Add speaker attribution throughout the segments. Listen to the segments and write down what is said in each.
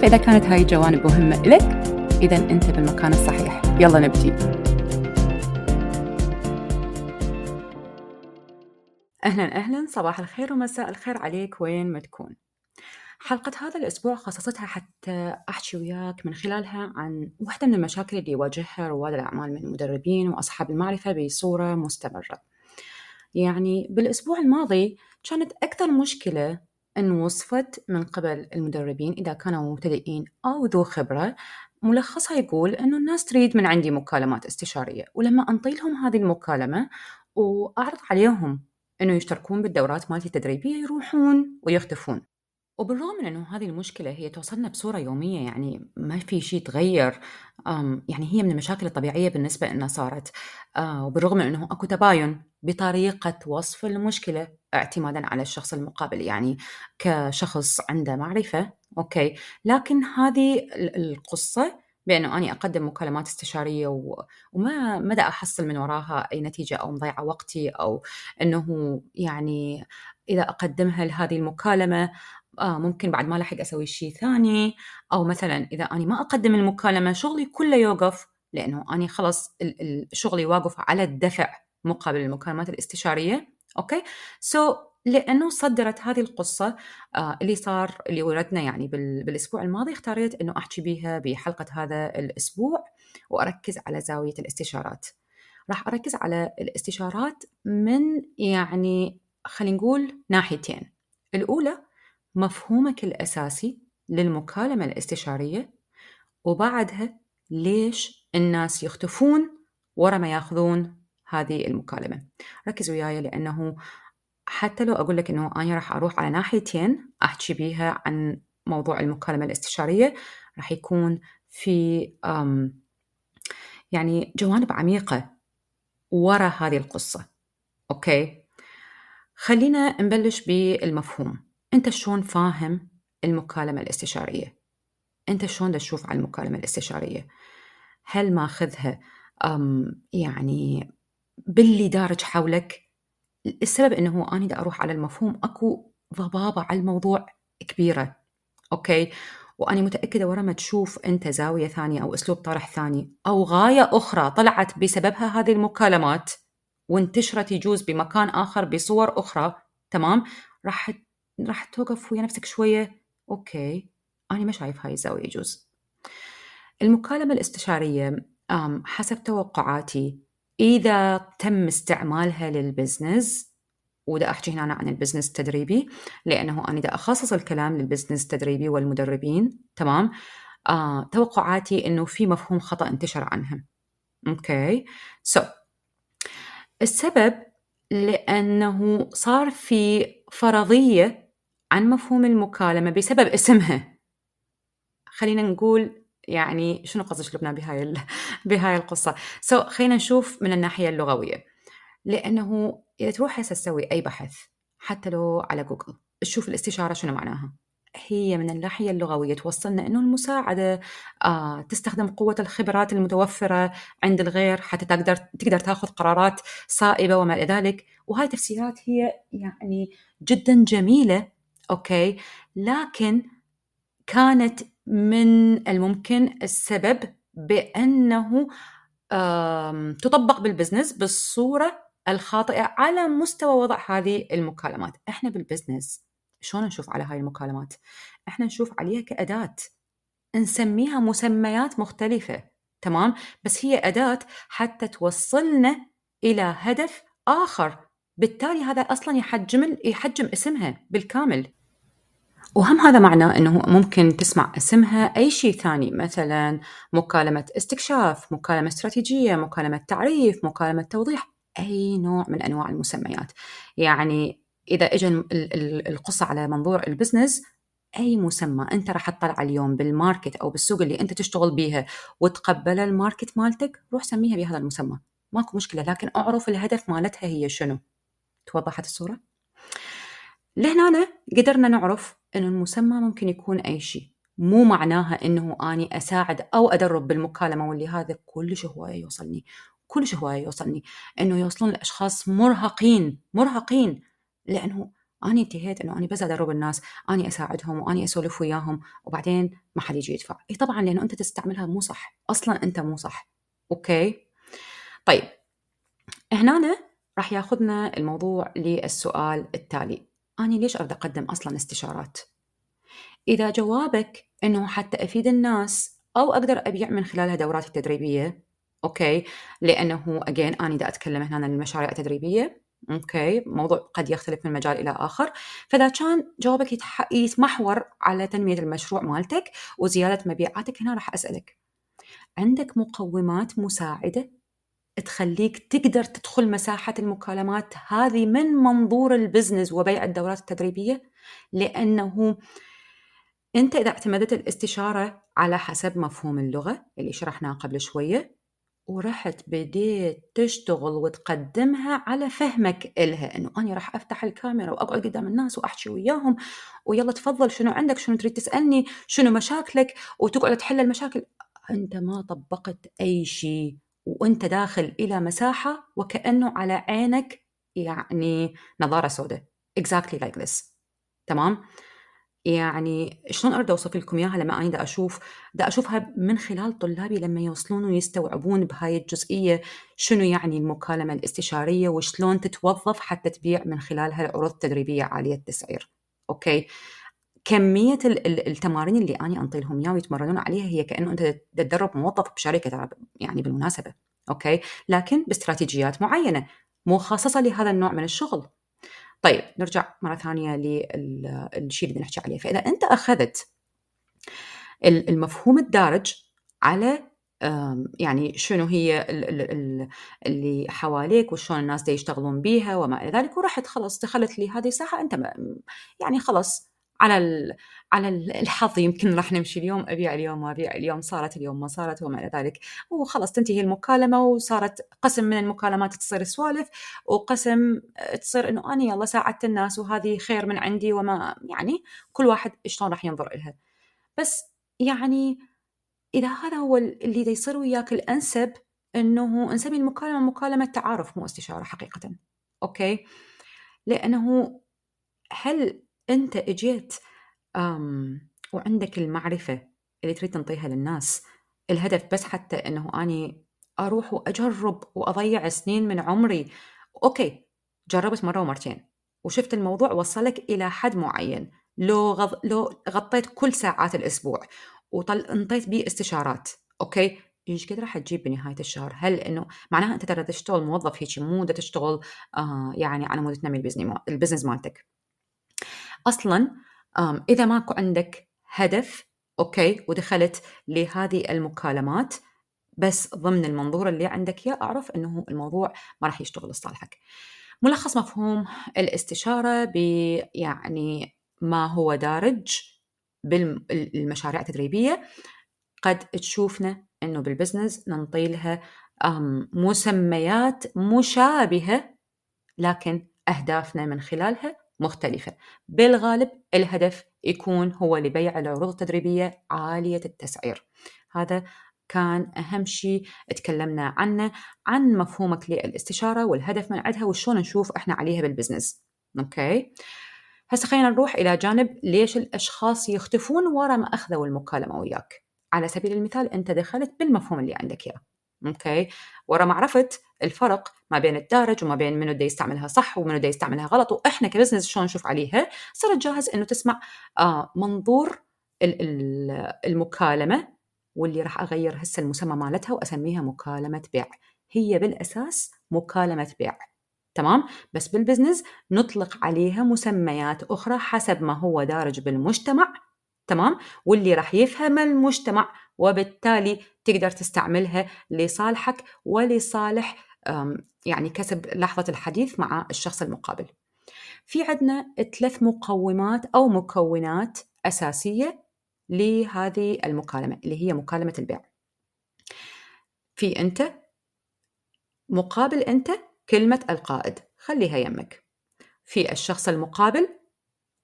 Speaker 1: فإذا كانت هاي الجوانب مهمة إلك إذا أنت بالمكان الصحيح. يلا نبتدي أهلا أهلا. صباح الخير ومساء الخير عليك. وين ما تكون. حلقة هذا الأسبوع خصصتها حتى أحكي وياك من خلالها عن واحدة من المشاكل اللي يواجهها رواد الأعمال من المدربين وأصحاب المعرفة بصورة مستمرة. يعني بالأسبوع الماضي كانت أكثر مشكلة أن وصفت من قبل المدربين إذا كانوا مبتدئين أو ذو خبرة. ملخصها يقول أنه الناس تريد من عندي مكالمات استشارية ولما أنطي لهم هذه المكالمة وأعرض عليهم أنه يشتركون بالدورات مالتي التدريبية يروحون ويختفون. وبالرغم من إنه هذه المشكلة هي توصلنا بصورة يومية يعني ما في شيء تغير يعني هي من المشاكل الطبيعية بالنسبة لنا صارت. آه، وبالرغم من إنه أكو تباين بطريقة وصف المشكلة اعتمادا على الشخص المقابل يعني كشخص عنده معرفة أوكي. لكن هذه القصة بأنه أني أقدم مكالمات استشارية و... وما مدى أحصل من وراها أي نتيجة أو مضيعة وقتي أو إنه يعني إذا أقدمها لهذه المكالمة آه ممكن بعد ما لحق أسوي شيء ثاني أو مثلا إذا أني ما أقدم المكالمة شغلي كله يوقف لأنه أني خلص شغلي واقف على الدفع مقابل المكالمات الاستشارية. okay؟ so, لأنه صدرت هذه القصة آه اللي صار اللي وردنا يعني بالأسبوع الماضي اختاريت إنه أحكي بها بحلقة هذا الأسبوع وأركز على زاوية الاستشارات. راح أركز على الاستشارات من يعني خلينا نقول ناحيتين. الأولى مفهومك الأساسي للمكالمة الاستشارية وبعدها ليش الناس يختفون ورا ما ياخذون هذه المكالمة. ركز وياي لأنه حتى لو أقول لك أنه أنا راح أروح على ناحيتين أحكي بيها عن موضوع المكالمة الاستشارية راح يكون في يعني جوانب عميقة ورا هذه القصة. أوكي؟ خلينا نبلش بالمفهوم. أنت شلون فاهم المكالمة الاستشارية؟ أنت شلون تشوف على المكالمة الاستشارية؟ هل ماخذها يعني باللي دارج حولك؟ السبب إنه أنا دا أروح على المفهوم أكو ضبابة على الموضوع كبيرة أوكي؟ واني متأكدة ورا ما تشوف أنت زاوية ثانية أو أسلوب طرح ثاني أو غاية أخرى طلعت بسببها هذه المكالمات وانتشرت يجوز بمكان آخر بصور أخرى تمام؟ راح راح توقف ويا نفسك شوية. okay. أنا ما شايف هاي الزاوية يجوز. المكالمة الاستشارية حسب توقعاتي إذا تم استعمالها لل business ودا أحكي هنا عن ال business التدريبي لأنه أنا دا أخصص الكلام لل business التدريبي والمدربين تمام؟ آه، توقعاتي إنه في مفهوم خطأ انتشر عنهم. okay. so. السبب لأنه صار في فرضية عن مفهوم المكالمة بسبب اسمها. خلينا نقول يعني شنو قصدك لبنى بهاي بهاي القصة؟ so, خلينا نشوف من الناحية اللغوية. لأنه إذا تروح هسه تسوي أي بحث حتى لو على جوجل تشوف الاستشارة شنو معناها. هي من الناحية اللغوية توصلنا أنه المساعدة آه، تستخدم قوة الخبرات المتوفرة عند الغير حتى تقدر تقدر تاخذ قرارات صائبة وما إلى ذلك. وهاي تفسيرات هي يعني جدا جميلة okay. لكن كانت من الممكن السبب بأنه تطبق بال business بالصورة الخاطئة على مستوى وضع هذه المكالمات. إحنا بال business شلون نشوف على هاي المكالمات؟ إحنا نشوف عليها كأداة. نسميها مسميات مختلفة تمام؟ بس هي أداة حتى توصلنا إلى هدف آخر. بالتالي هذا أصلا يحجم يحجم اسمها بالكامل. وهم هذا معناه أنه ممكن تسمع اسمها أي شيء ثاني مثلا مكالمة استكشاف مكالمة استراتيجية مكالمة تعريف مكالمة توضيح أي نوع من أنواع المسميات. يعني إذا إجا القصة على منظور ال business أي مسمى أنت راح تطلع اليوم بال market أو بالسوق اللي أنت تشتغل بيها وتقبل ال market مالتك روح سميها بهذا المسمى. ماكو مشكلة لكن أعرف الهدف مالتها هي شنو. توضحت الصورة؟ لهنا قدرنا نعرف أن المسمى ممكن يكون أي شيء. مو معناها أنه أني أساعد أو أدرب بالمكالمة واللي هذا كلش هواية يوصلني. كلش هواية يوصلني. أنه يوصلون الأشخاص مرهقين مرهقين. لأنه أنا انتهيت أنه أنا بس أدرب الناس أنا أساعدهم وأني أسولف وياهم وبعدين ما حد يجي يدفع. إي طبعا لأنه أنت تستعملها مو صح. أصلا أنت مو صح. أوكي؟ طيب. هنا راح ياخذنا الموضوع للسؤال التالي. أنا ليش أريد أقدم أصلا استشارات؟ إذا جوابك أنه حتى أفيد الناس أو أقدر أبيع من خلالها دوراتي التدريبية okay. لأنه أجين أنا دا أتكلم هنا عن المشاريع التدريبية okay. موضوع قد يختلف من مجال إلى آخر. فإذا كان جوابك يتمحور على تنمية المشروع مالتك وزيادة مبيعاتك هنا راح أسألك. عندك مقومات مساعدة تخليك تقدر تدخل مساحة المكالمات. هذه من منظور ال business وبيع الدورات التدريبية لأنه أنت إذا اعتمدت الاستشارة على حسب مفهوم اللغة اللي شرحناه قبل شوية ورحت بديت تشتغل وتقدمها على فهمك إلها إنه أنا راح أفتح الكاميرا وأقعد قدام الناس وأحكي وياهم ويلا تفضل شنو عندك؟ شنو تريد تسألني؟ شنو مشاكلك؟ وتقعد تحل المشاكل. أنت ما طبقت أي شيء. وأنت داخل إلى مساحة وكأنه على عينك يعني نظارة سوداء. Exactly like this. تمام؟ يعني شلون ارد أوصف لكم إياها لما أنا دا أشوف؟ دا أشوفها من خلال طلابي لما يوصلون ويستوعبون بهاي الجزئية شنو يعني المكالمة الاستشارية وشلون تتوظف حتى تبيع من خلالها العروض التدريبية عالية التسعير. okay كمية التمارين اللي أنا انطي لهم إياها ويتمرنون عليها هي كأنه أنت تدرب موظف بشركة يعني بالمناسبة okay؟ لكن باستراتيجيات معينة مخصصه لهذا النوع من الشغل. طيب نرجع مرة ثانية للشيء اللي بنحكي عليه. فإذا أنت أخذت المفهوم الدارج على يعني شنو هي اللي حواليك وشلون الناس دي يشتغلون بيها وما إلى ذلك ورحت خلاص دخلت لي هذه الساحة أنت يعني خلاص على على الحظ يمكن راح نمشي اليوم أبيع اليوم ما ابيع اليوم صارت اليوم ما صارت وما إلى ذلك. وخلاص تنتهي المكالمة وصارت قسم من المكالمات تصير سوالف وقسم تصير إنه أنا يلا ساعدت الناس وهذه خير من عندي وما يعني كل واحد شلون راح ينظر لها بس يعني إذا هذا هو اللي يصير وياك الأنسب إنه نسمي المكالمة مكالمة تعارف مو استشارة حقيقة. okay؟ لأنه هل أنت إجيت وعندك المعرفة اللي تريد تنطيها للناس الهدف بس حتى إنه أني أروح وأجرب وأضيع سنين من عمري okay جربت مرة ومرتين وشفت الموضوع وصلك إلى حد معين لو غض... لو غطيت كل ساعات الأسبوع وطل انطيت بيه استشارات okay إيش قد راح تجيب بنهاية الشهر؟ هل إنه معناها أنت ترى تشتغل موظف هيك مو تشتغل آه يعني على مود تنمي ال business مالتك. أصلا إذا ماكو عندك هدف okay ودخلت لهذه المكالمات بس ضمن المنظور اللي عندك يا أعرف إنه الموضوع ما راح يشتغل لصالحك. ملخص مفهوم الاستشارة ب يعني ما هو دارج بالمشاريع التدريبية قد تشوفنا إنه بالبزنس ننطي لها مسميات مشابهة لكن أهدافنا من خلالها مختلفة. بالغالب الهدف يكون هو لبيع العروض التدريبية عالية التسعير. هذا كان أهم شيء تكلمنا عنه عن مفهومك للاستشارة والهدف من عندها وشلون نشوف إحنا عليها بال business. okay؟ هسه خلينا نروح إلى جانب ليش الأشخاص يختفون ورا ما أخذوا المكالمة وياك. على سبيل المثال أنت دخلت بالمفهوم اللي عندك إياه. okay؟ ورا ما عرفت الفرق ما بين الدارج وما بين منو دا يستعملها صح ومنو دا يستعملها غلط وإحنا ك business شلون نشوف عليها؟ صرت جاهز إنه تسمع آه منظور المكالمة واللي راح أغير هسه المسمى مالتها وأسميها مكالمة بيع. هي بالأساس مكالمة بيع. تمام؟ بس بالبزنس نطلق عليها مسميات أخرى حسب ما هو دارج بالمجتمع. تمام؟ واللي راح يفهم المجتمع وبالتالي تقدر تستعملها لصالحك ولصالح يعني كسب لحظة الحديث مع الشخص المقابل. في عندنا ثلاث مقومات أو مكونات أساسية لهذه المكالمة اللي هي مكالمة البيع. في أنت مقابل أنت كلمة القائد خليها يمك. في الشخص المقابل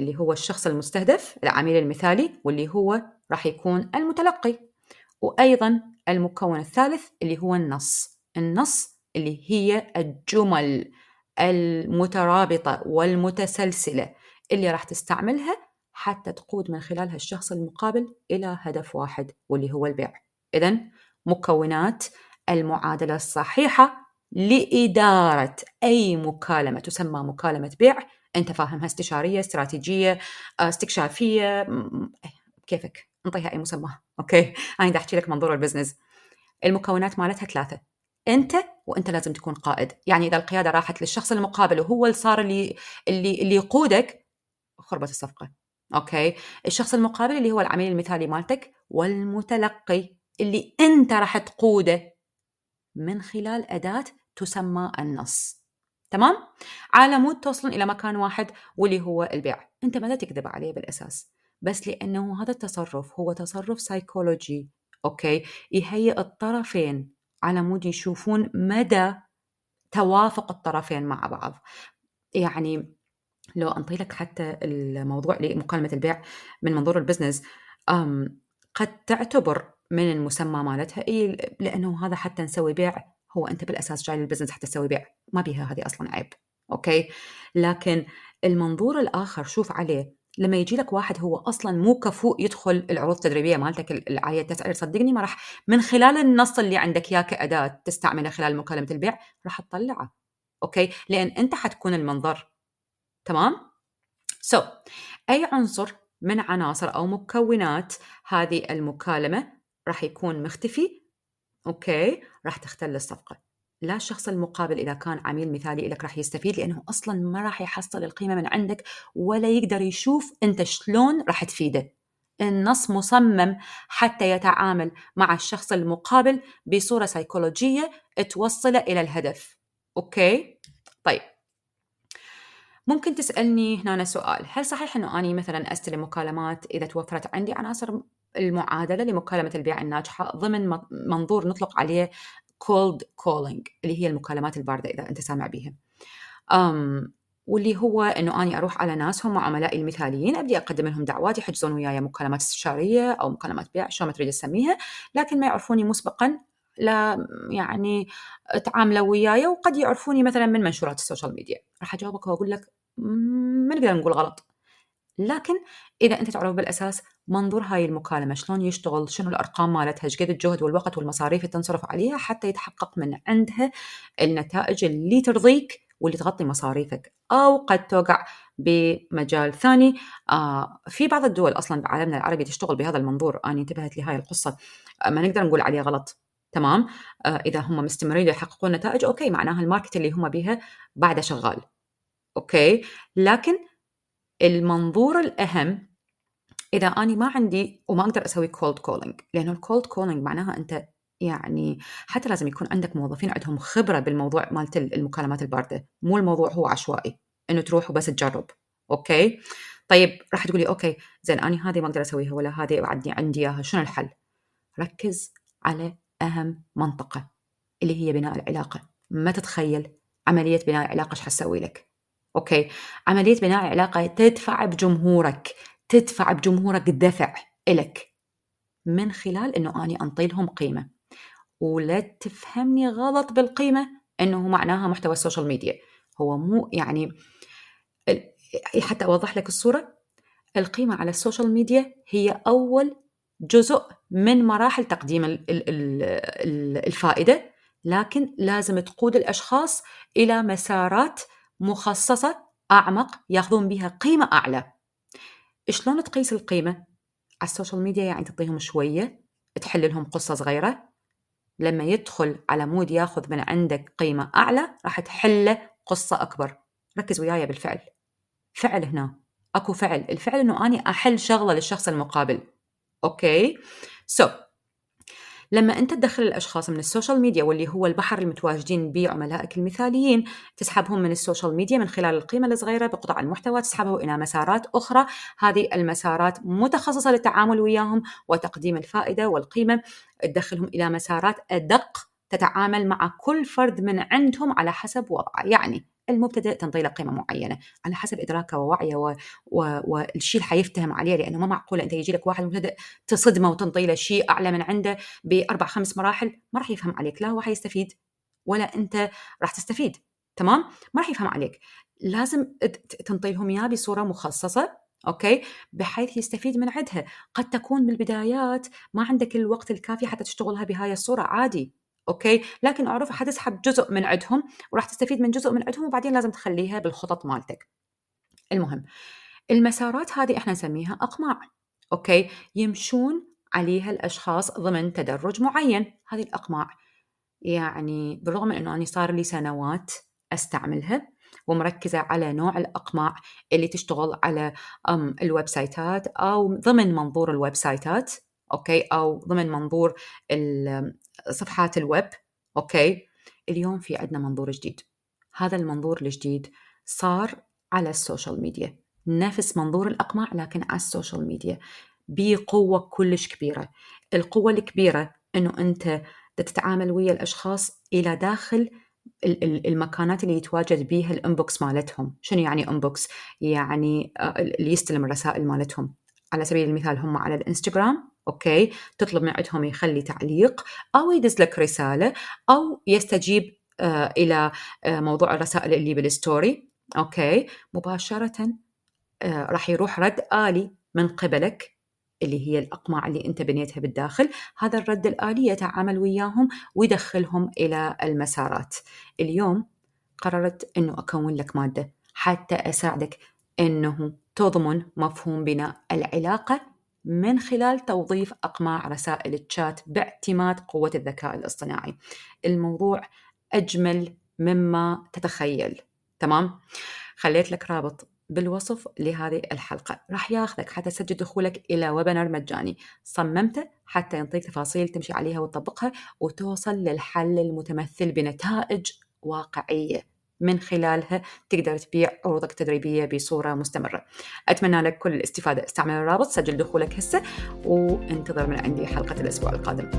Speaker 1: اللي هو الشخص المستهدف العميل المثالي واللي هو راح يكون المتلقي. وأيضا المكون الثالث اللي هو النص. النص اللي هي الجمل المترابطة والمتسلسلة. اللي راح تستعملها حتى تقود من خلالها الشخص المقابل إلى هدف واحد واللي هو البيع. إذا مكونات المعادلة الصحيحة لإدارة أي مكالمة تسمى مكالمة بيع. أنت فاهمها استشارية استراتيجية استكشافية كيفك؟ انطيها أي مسمى. okay. أنا أحكي لك منظور ال business. المكونات مالتها ثلاثة. أنت وأنت لازم تكون قائد. يعني إذا القيادة راحت للشخص المقابل وهو اللي صار اللي اللي اللي يقودك خربت الصفقة. okay؟ الشخص المقابل اللي هو العميل المثالي مالتك والمتلقي اللي أنت راح تقوده من خلال أداة تسمى النص. تمام؟ على مود توصلون إلى مكان واحد واللي هو البيع. أنت ما تكذب عليه بالأساس؟ بس لأنه هذا التصرف هو تصرف سيكولوجي okay؟ يهيئ الطرفين على مود يشوفون مدى توافق الطرفين مع بعض. يعني لو أنطي لك حتى الموضوع لمكالمه البيع من منظور ال business قد تعتبر من المسمى مالتها اي لأنه هذا حتى نسوي بيع هو أنت بالأساس جاي لل business حتى تسوي بيع. ما بيها هذه أصلا عيب okay؟ لكن المنظور الآخر شوف عليه لما يجي لك واحد هو أصلا مو كفؤ يدخل العروض التدريبية مالتك العاليه التسعير صدقني ما راح من خلال النص اللي عندك إياه كأداة تستعمله خلال مكالمة البيع راح تطلعه okay؟ لأن أنت حتكون المنظر تمام؟ so, أي عنصر من عناصر أو مكونات هذه المكالمة راح يكون مختفي okay؟ راح تختل الصفقة. لا الشخص المقابل إذا كان عميل مثالي لك راح يستفيد لأنه أصلا ما راح يحصل القيمة من عندك ولا يقدر يشوف أنت شلون راح تفيده. النص مصمم حتى يتعامل مع الشخص المقابل بصورة سيكولوجية توصله إلى الهدف. أوكي؟ طيب. ممكن تسألني هنا سؤال. هل صحيح أنه أني مثلا استلم مكالمات إذا توفرت عندي عناصر المعادلة لمكالمة البيع الناجحة ضمن منظور نطلق عليه cold calling اللي هي المكالمات الباردة إذا أنت سامع بيها. um, واللي هو إنه أني أروح على ناس هم عملائي المثاليين أبدي أقدم لهم دعوات يحجزون وياي مكالمات استشارية أو مكالمات بيع شو ما تريد تسميها لكن ما يعرفوني مسبقا لا يعني تعاملوا وياي وقد يعرفوني مثلا من منشورات ال social media. راح أجاوبك وأقول لك ما نقدر نقول غلط. لكن إذا أنت تعرف بالأساس منظور هاي المكالمة شلون يشتغل شنو الأرقام مالتها إيش قد الجهد والوقت والمصاريف اللي تنصرف عليها حتى يتحقق من عندها النتائج اللي ترضيك واللي تغطي مصاريفك. أو قد توقع بمجال ثاني. آه في بعض الدول أصلا بعالمنا العربي تشتغل بهذا المنظور. أنا انتبهت لهاي القصة. آه ما نقدر نقول عليه غلط. تمام؟ آه إذا هم مستمرين يحققون نتائج okay معناها ال market اللي هم بيها بعده شغال. okay؟ لكن المنظور الأهم إذا أنا ما عندي وما أقدر أسوي cold calling لأنه ال cold calling معناها أنت يعني حتى لازم يكون عندك موظفين عندهم خبرة بالموضوع مالت المكالمات الباردة مو الموضوع هو عشوائي إنه تروح وبس تجرب okay؟ طيب راح تقولي okay زين أنا هذه ما أقدر أسويها ولا هذه بعدني عندي إياها شنو الحل؟ ركز على أهم منطقة اللي هي بناء العلاقة ما تتخيل عملية بناء العلاقة إيش حتسوي لك؟ okay. عملية بناء علاقة تدفع بجمهورك تدفع بجمهورك دفع إلك من خلال إنه أني انطي لهم قيمة. ولا تفهمني غلط بالقيمة إنه معناها محتوى ال social media هو مو يعني حتى أوضح لك الصورة. القيمة على ال social media هي أول جزء من مراحل تقديم الفائدة لكن لازم تقود الأشخاص إلى مسارات مخصصة أعمق ياخذون بها قيمة أعلى. شلون تقيس القيمة؟ على ال social media يعني تعطيهم شوية تحل لهم قصة صغيرة. لما يدخل على مود ياخذ من عندك قيمة أعلى راح تحله قصة أكبر. ركز وياي بالفعل. فعل هنا. أكو فعل. الفعل إنه أني أحل شغلة للشخص المقابل. okay؟ so, لما أنت تدخل الأشخاص من ال social media واللي هو البحر المتواجدين به عملائك المثاليين تسحبهم من ال social media من خلال القيمة الصغيرة بقطع المحتوى تسحبه إلى مسارات أخرى. هذه المسارات متخصصة للتعامل وياهم وتقديم الفائدة والقيمة. تدخلهم إلى مسارات أدق تتعامل مع كل فرد من عندهم على حسب وضعه. يعني المبتدئ تنطي له قيمة معينة على حسب إدراكه ووعيه و... و... والشيء اللي حيفتهم عليه لأنه ما معقولة أنت يجي لك واحد مبتدئ تصدمه وتنطي له شيء أعلى من عنده بأربع خمس مراحل ما راح يفهم عليك لا هو حيستفيد ولا أنت راح تستفيد تمام؟ ما راح يفهم عليك لازم تنطي لهم اياه بصورة مخصصة okay؟ بحيث يستفيد من عندها قد تكون بالبدايات ما عندك الوقت الكافي حتى تشتغلها بهاي الصورة عادي. okay؟ لكن أعرف حتسحب جزء من عندهم وراح تستفيد من جزء من عندهم وبعدين لازم تخليها بالخطط مالتك. المهم المسارات هذه إحنا نسميها اقماع okay؟ يمشون عليها الأشخاص ضمن تدرج معين. هذه الاقماع يعني بالرغم من إنه أنا صار لي سنوات أستعملها ومركزة على نوع الأقماع اللي تشتغل على ال website ات أو ضمن منظور ال website ات okay؟ أو ضمن منظور صفحات ال web okay؟ اليوم في عندنا منظور جديد. هذا المنظور الجديد صار على ال social media. نفس منظور الأقماع لكن على ال social media. بقوة كلش كبيرة. القوة الكبيرة أنه أنت تتعامل ويا الأشخاص إلى داخل المكانات اللي يتواجد بيها ال inbox مالتهم. شنو يعني inbox؟ يعني آه، اللي يستلم الرسائل مالتهم. على سبيل المثال هم على الإنستغرام okay؟ تطلب من عندهم يخلي تعليق أو يدز لك رسالة أو يستجيب آه إلى آه موضوع الرسائل اللي بال story. okay؟ مباشرة آه راح يروح رد آلي من قبلك اللي هي الاقماع اللي أنت بنيتها بالداخل. هذا الرد الآلي يتعامل وياهم ويدخلهم إلى المسارات. اليوم قررت إنه أكون لك مادة حتى أساعدك إنه تضمن مفهوم بناء العلاقة من خلال توظيف أقماع رسائل الشات باعتماد قوة الذكاء الاصطناعي. الموضوع أجمل مما تتخيل. تمام؟ خليت لك رابط بالوصف لهذه الحلقة. راح ياخذك حتى تسجل دخولك إلى ويبنر مجاني. صممته حتى ينطيك تفاصيل تمشي عليها وتطبقها وتوصل للحل المتمثل بنتائج واقعية. من خلالها تقدر تبيع عروضك التدريبية بصورة مستمرة. أتمنى لك كل الاستفادة. استعمل الرابط سجل دخولك هسه وانتظر من عندي حلقة الأسبوع القادم.